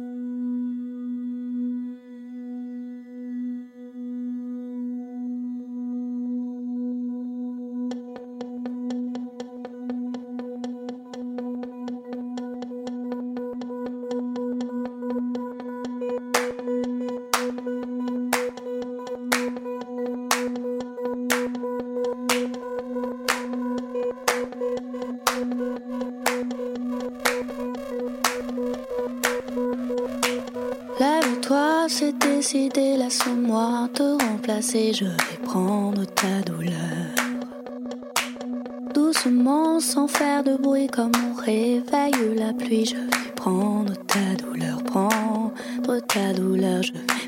Mm-hmm. Je vais prendre ta douleur. Doucement, sans faire de bruit, comme on réveille la pluie, je vais prendre ta douleur, prendre ta douleur, je vais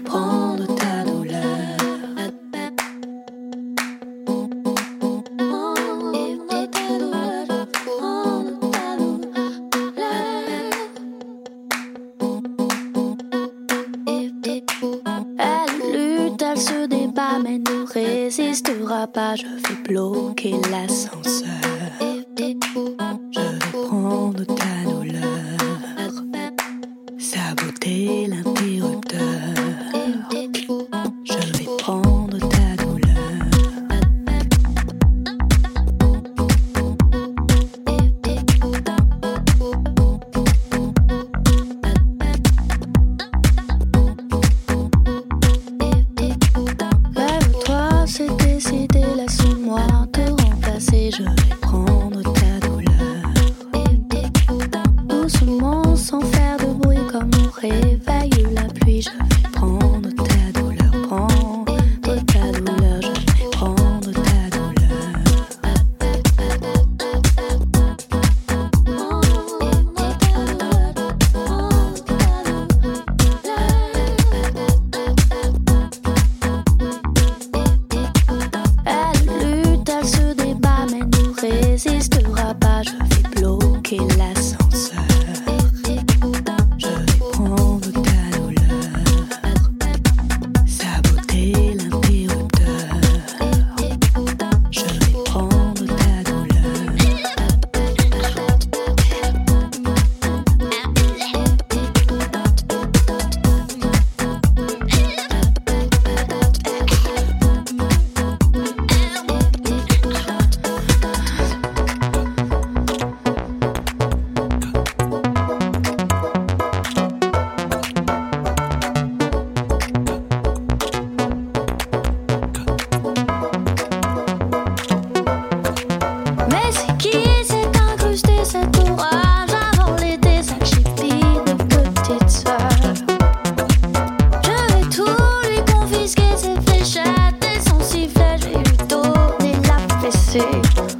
city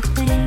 I think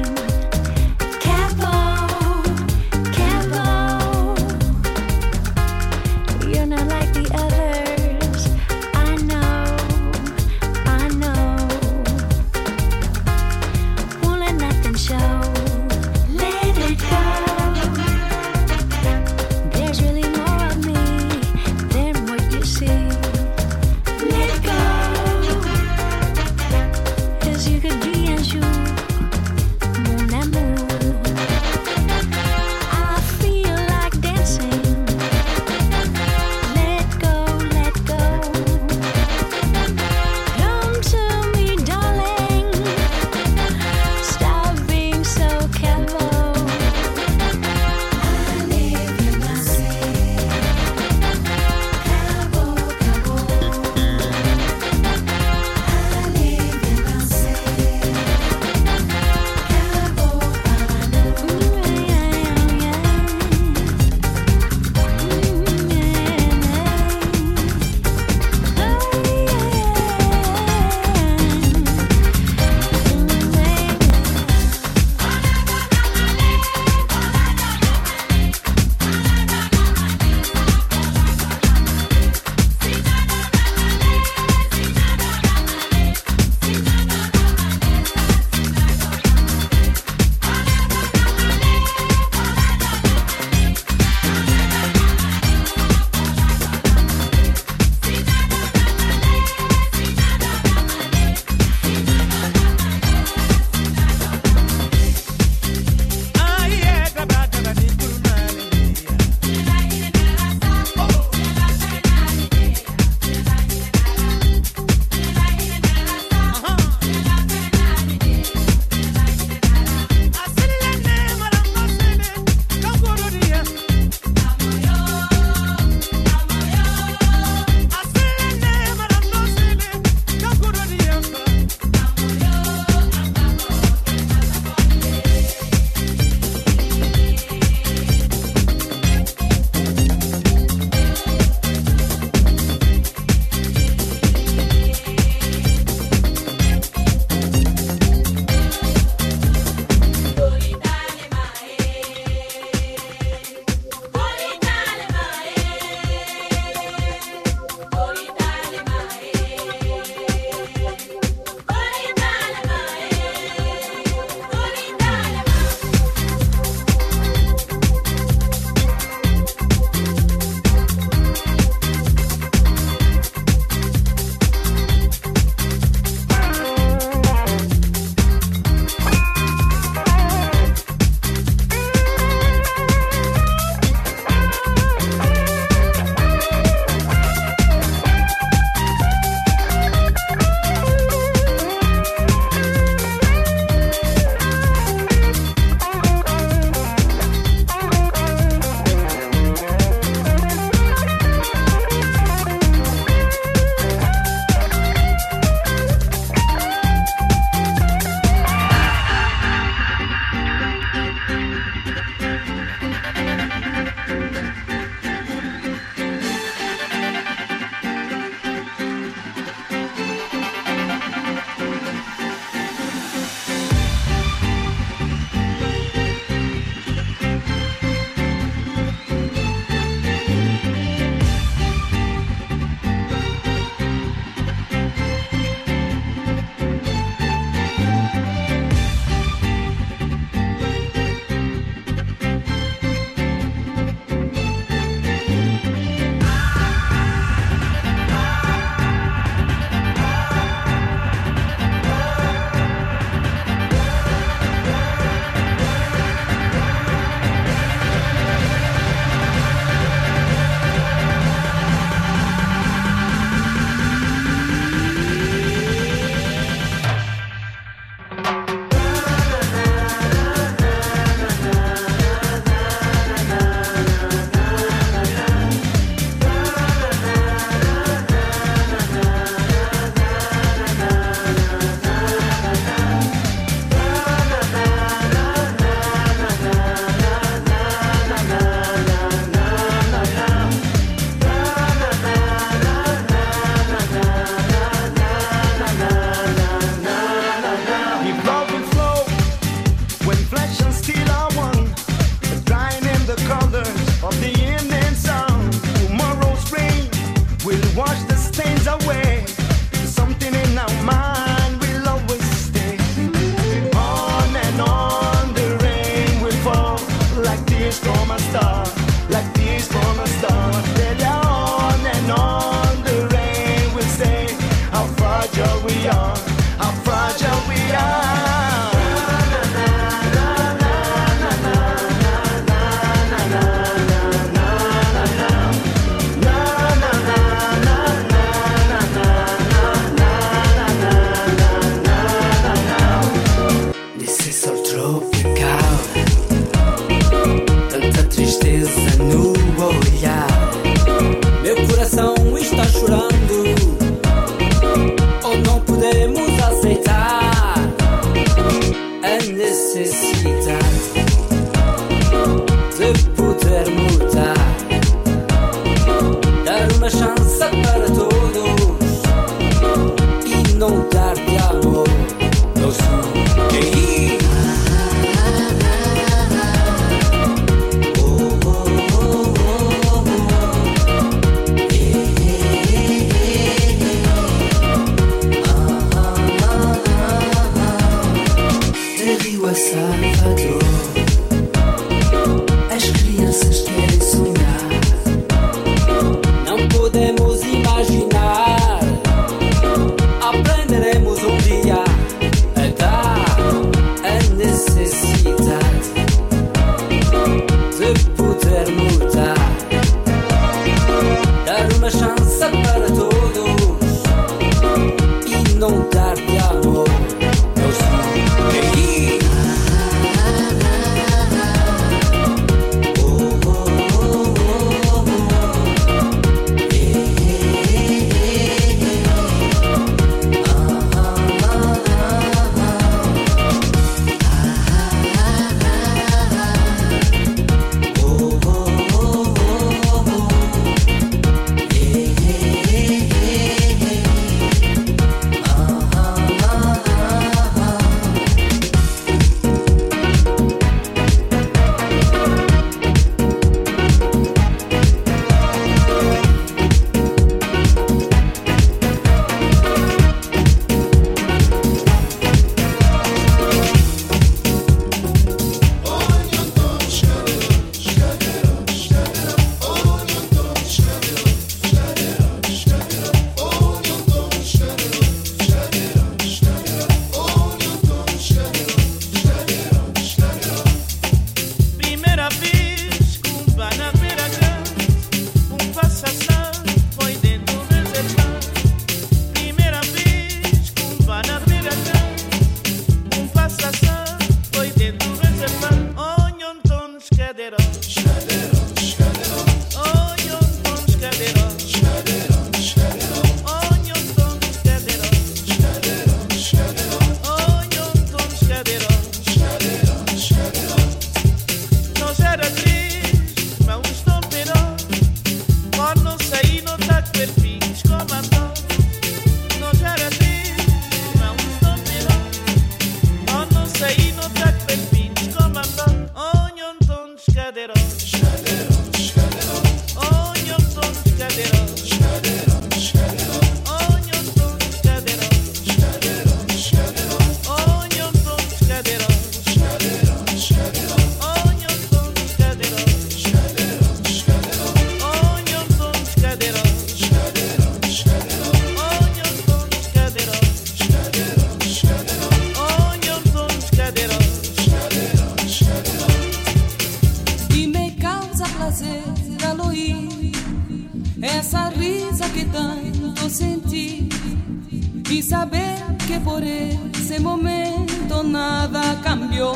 y saber que por ese momento nada cambió.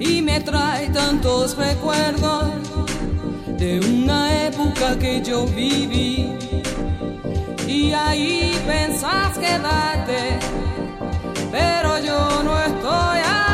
Y me trae tantos recuerdos de una época que yo viví. Y ahí pensás quedarte, pero yo no estoy ahí.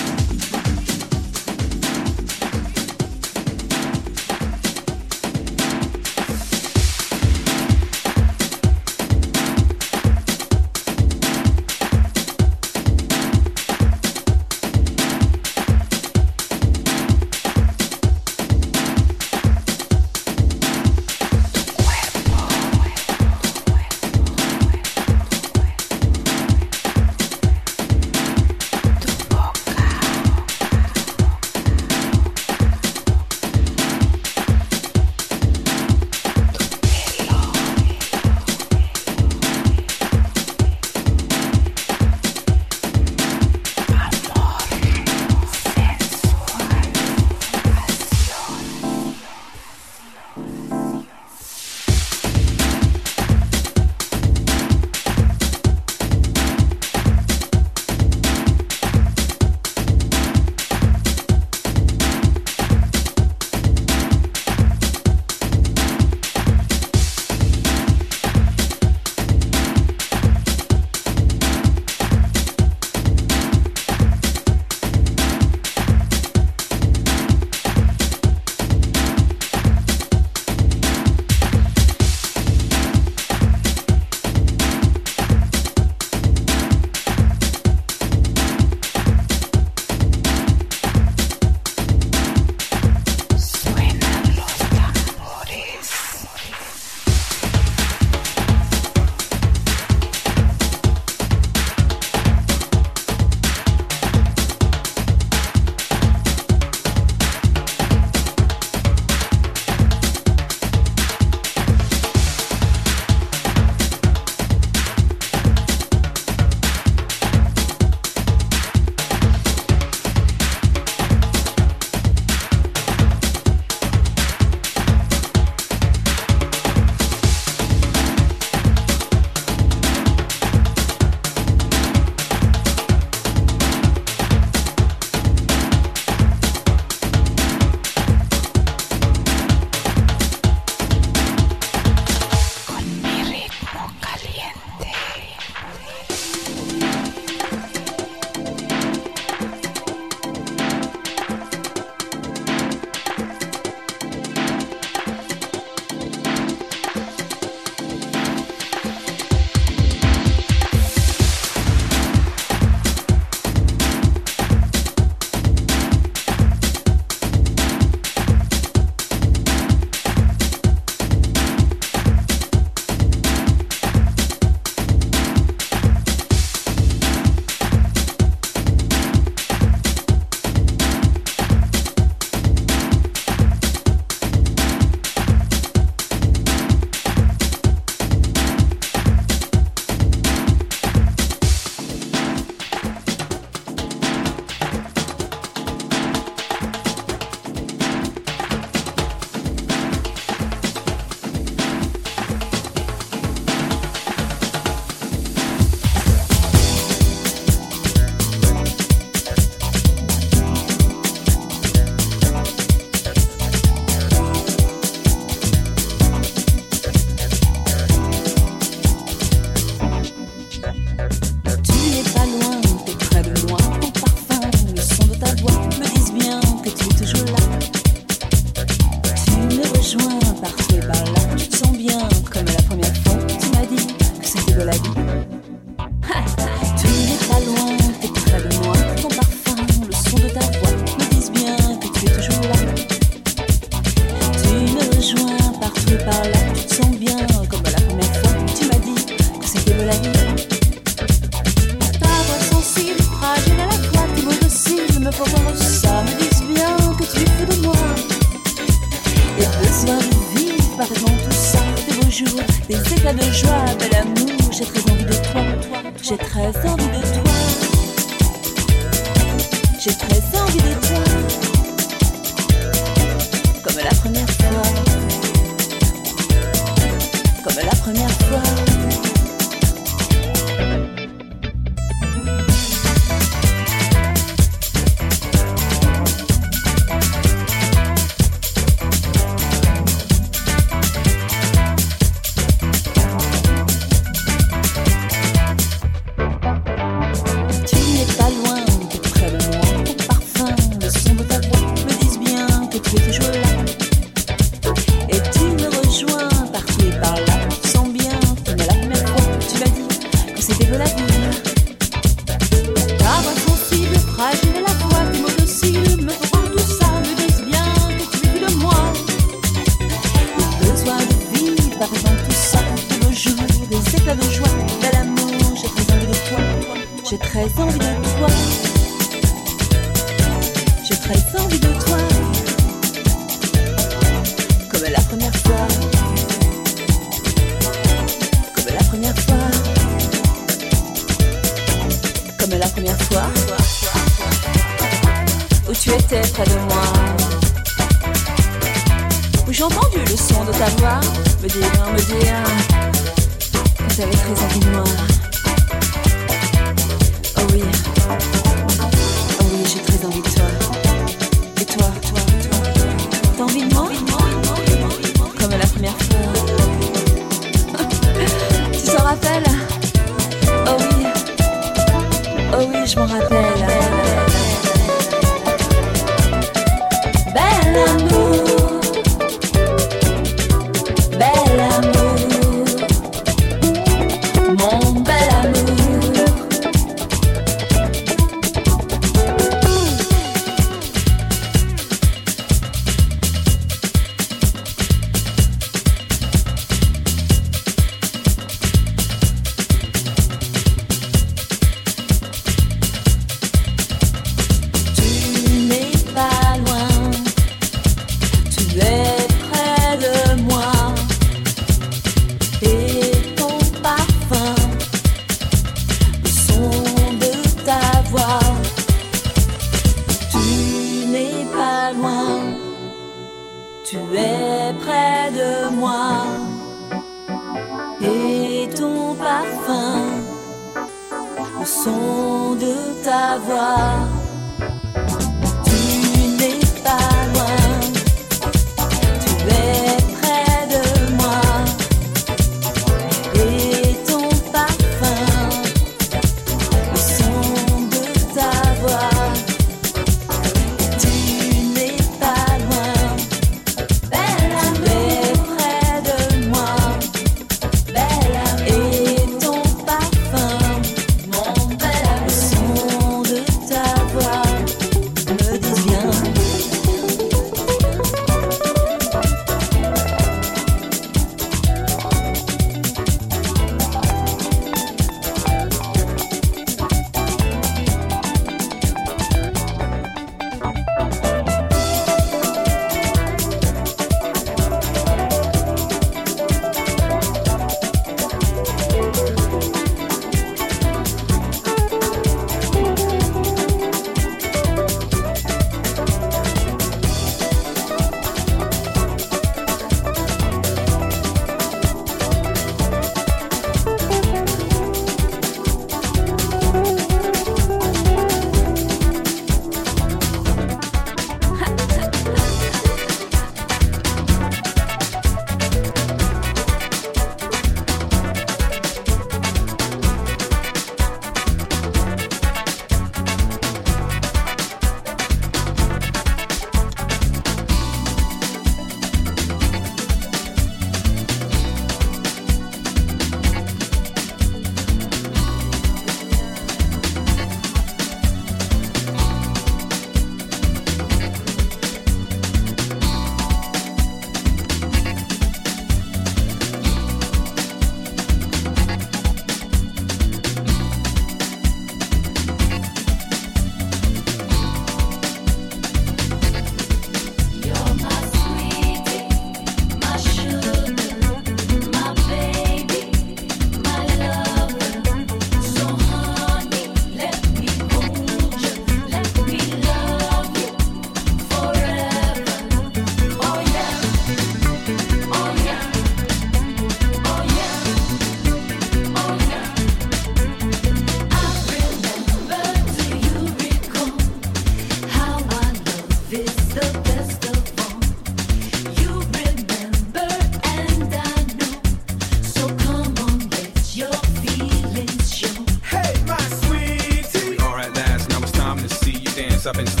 up and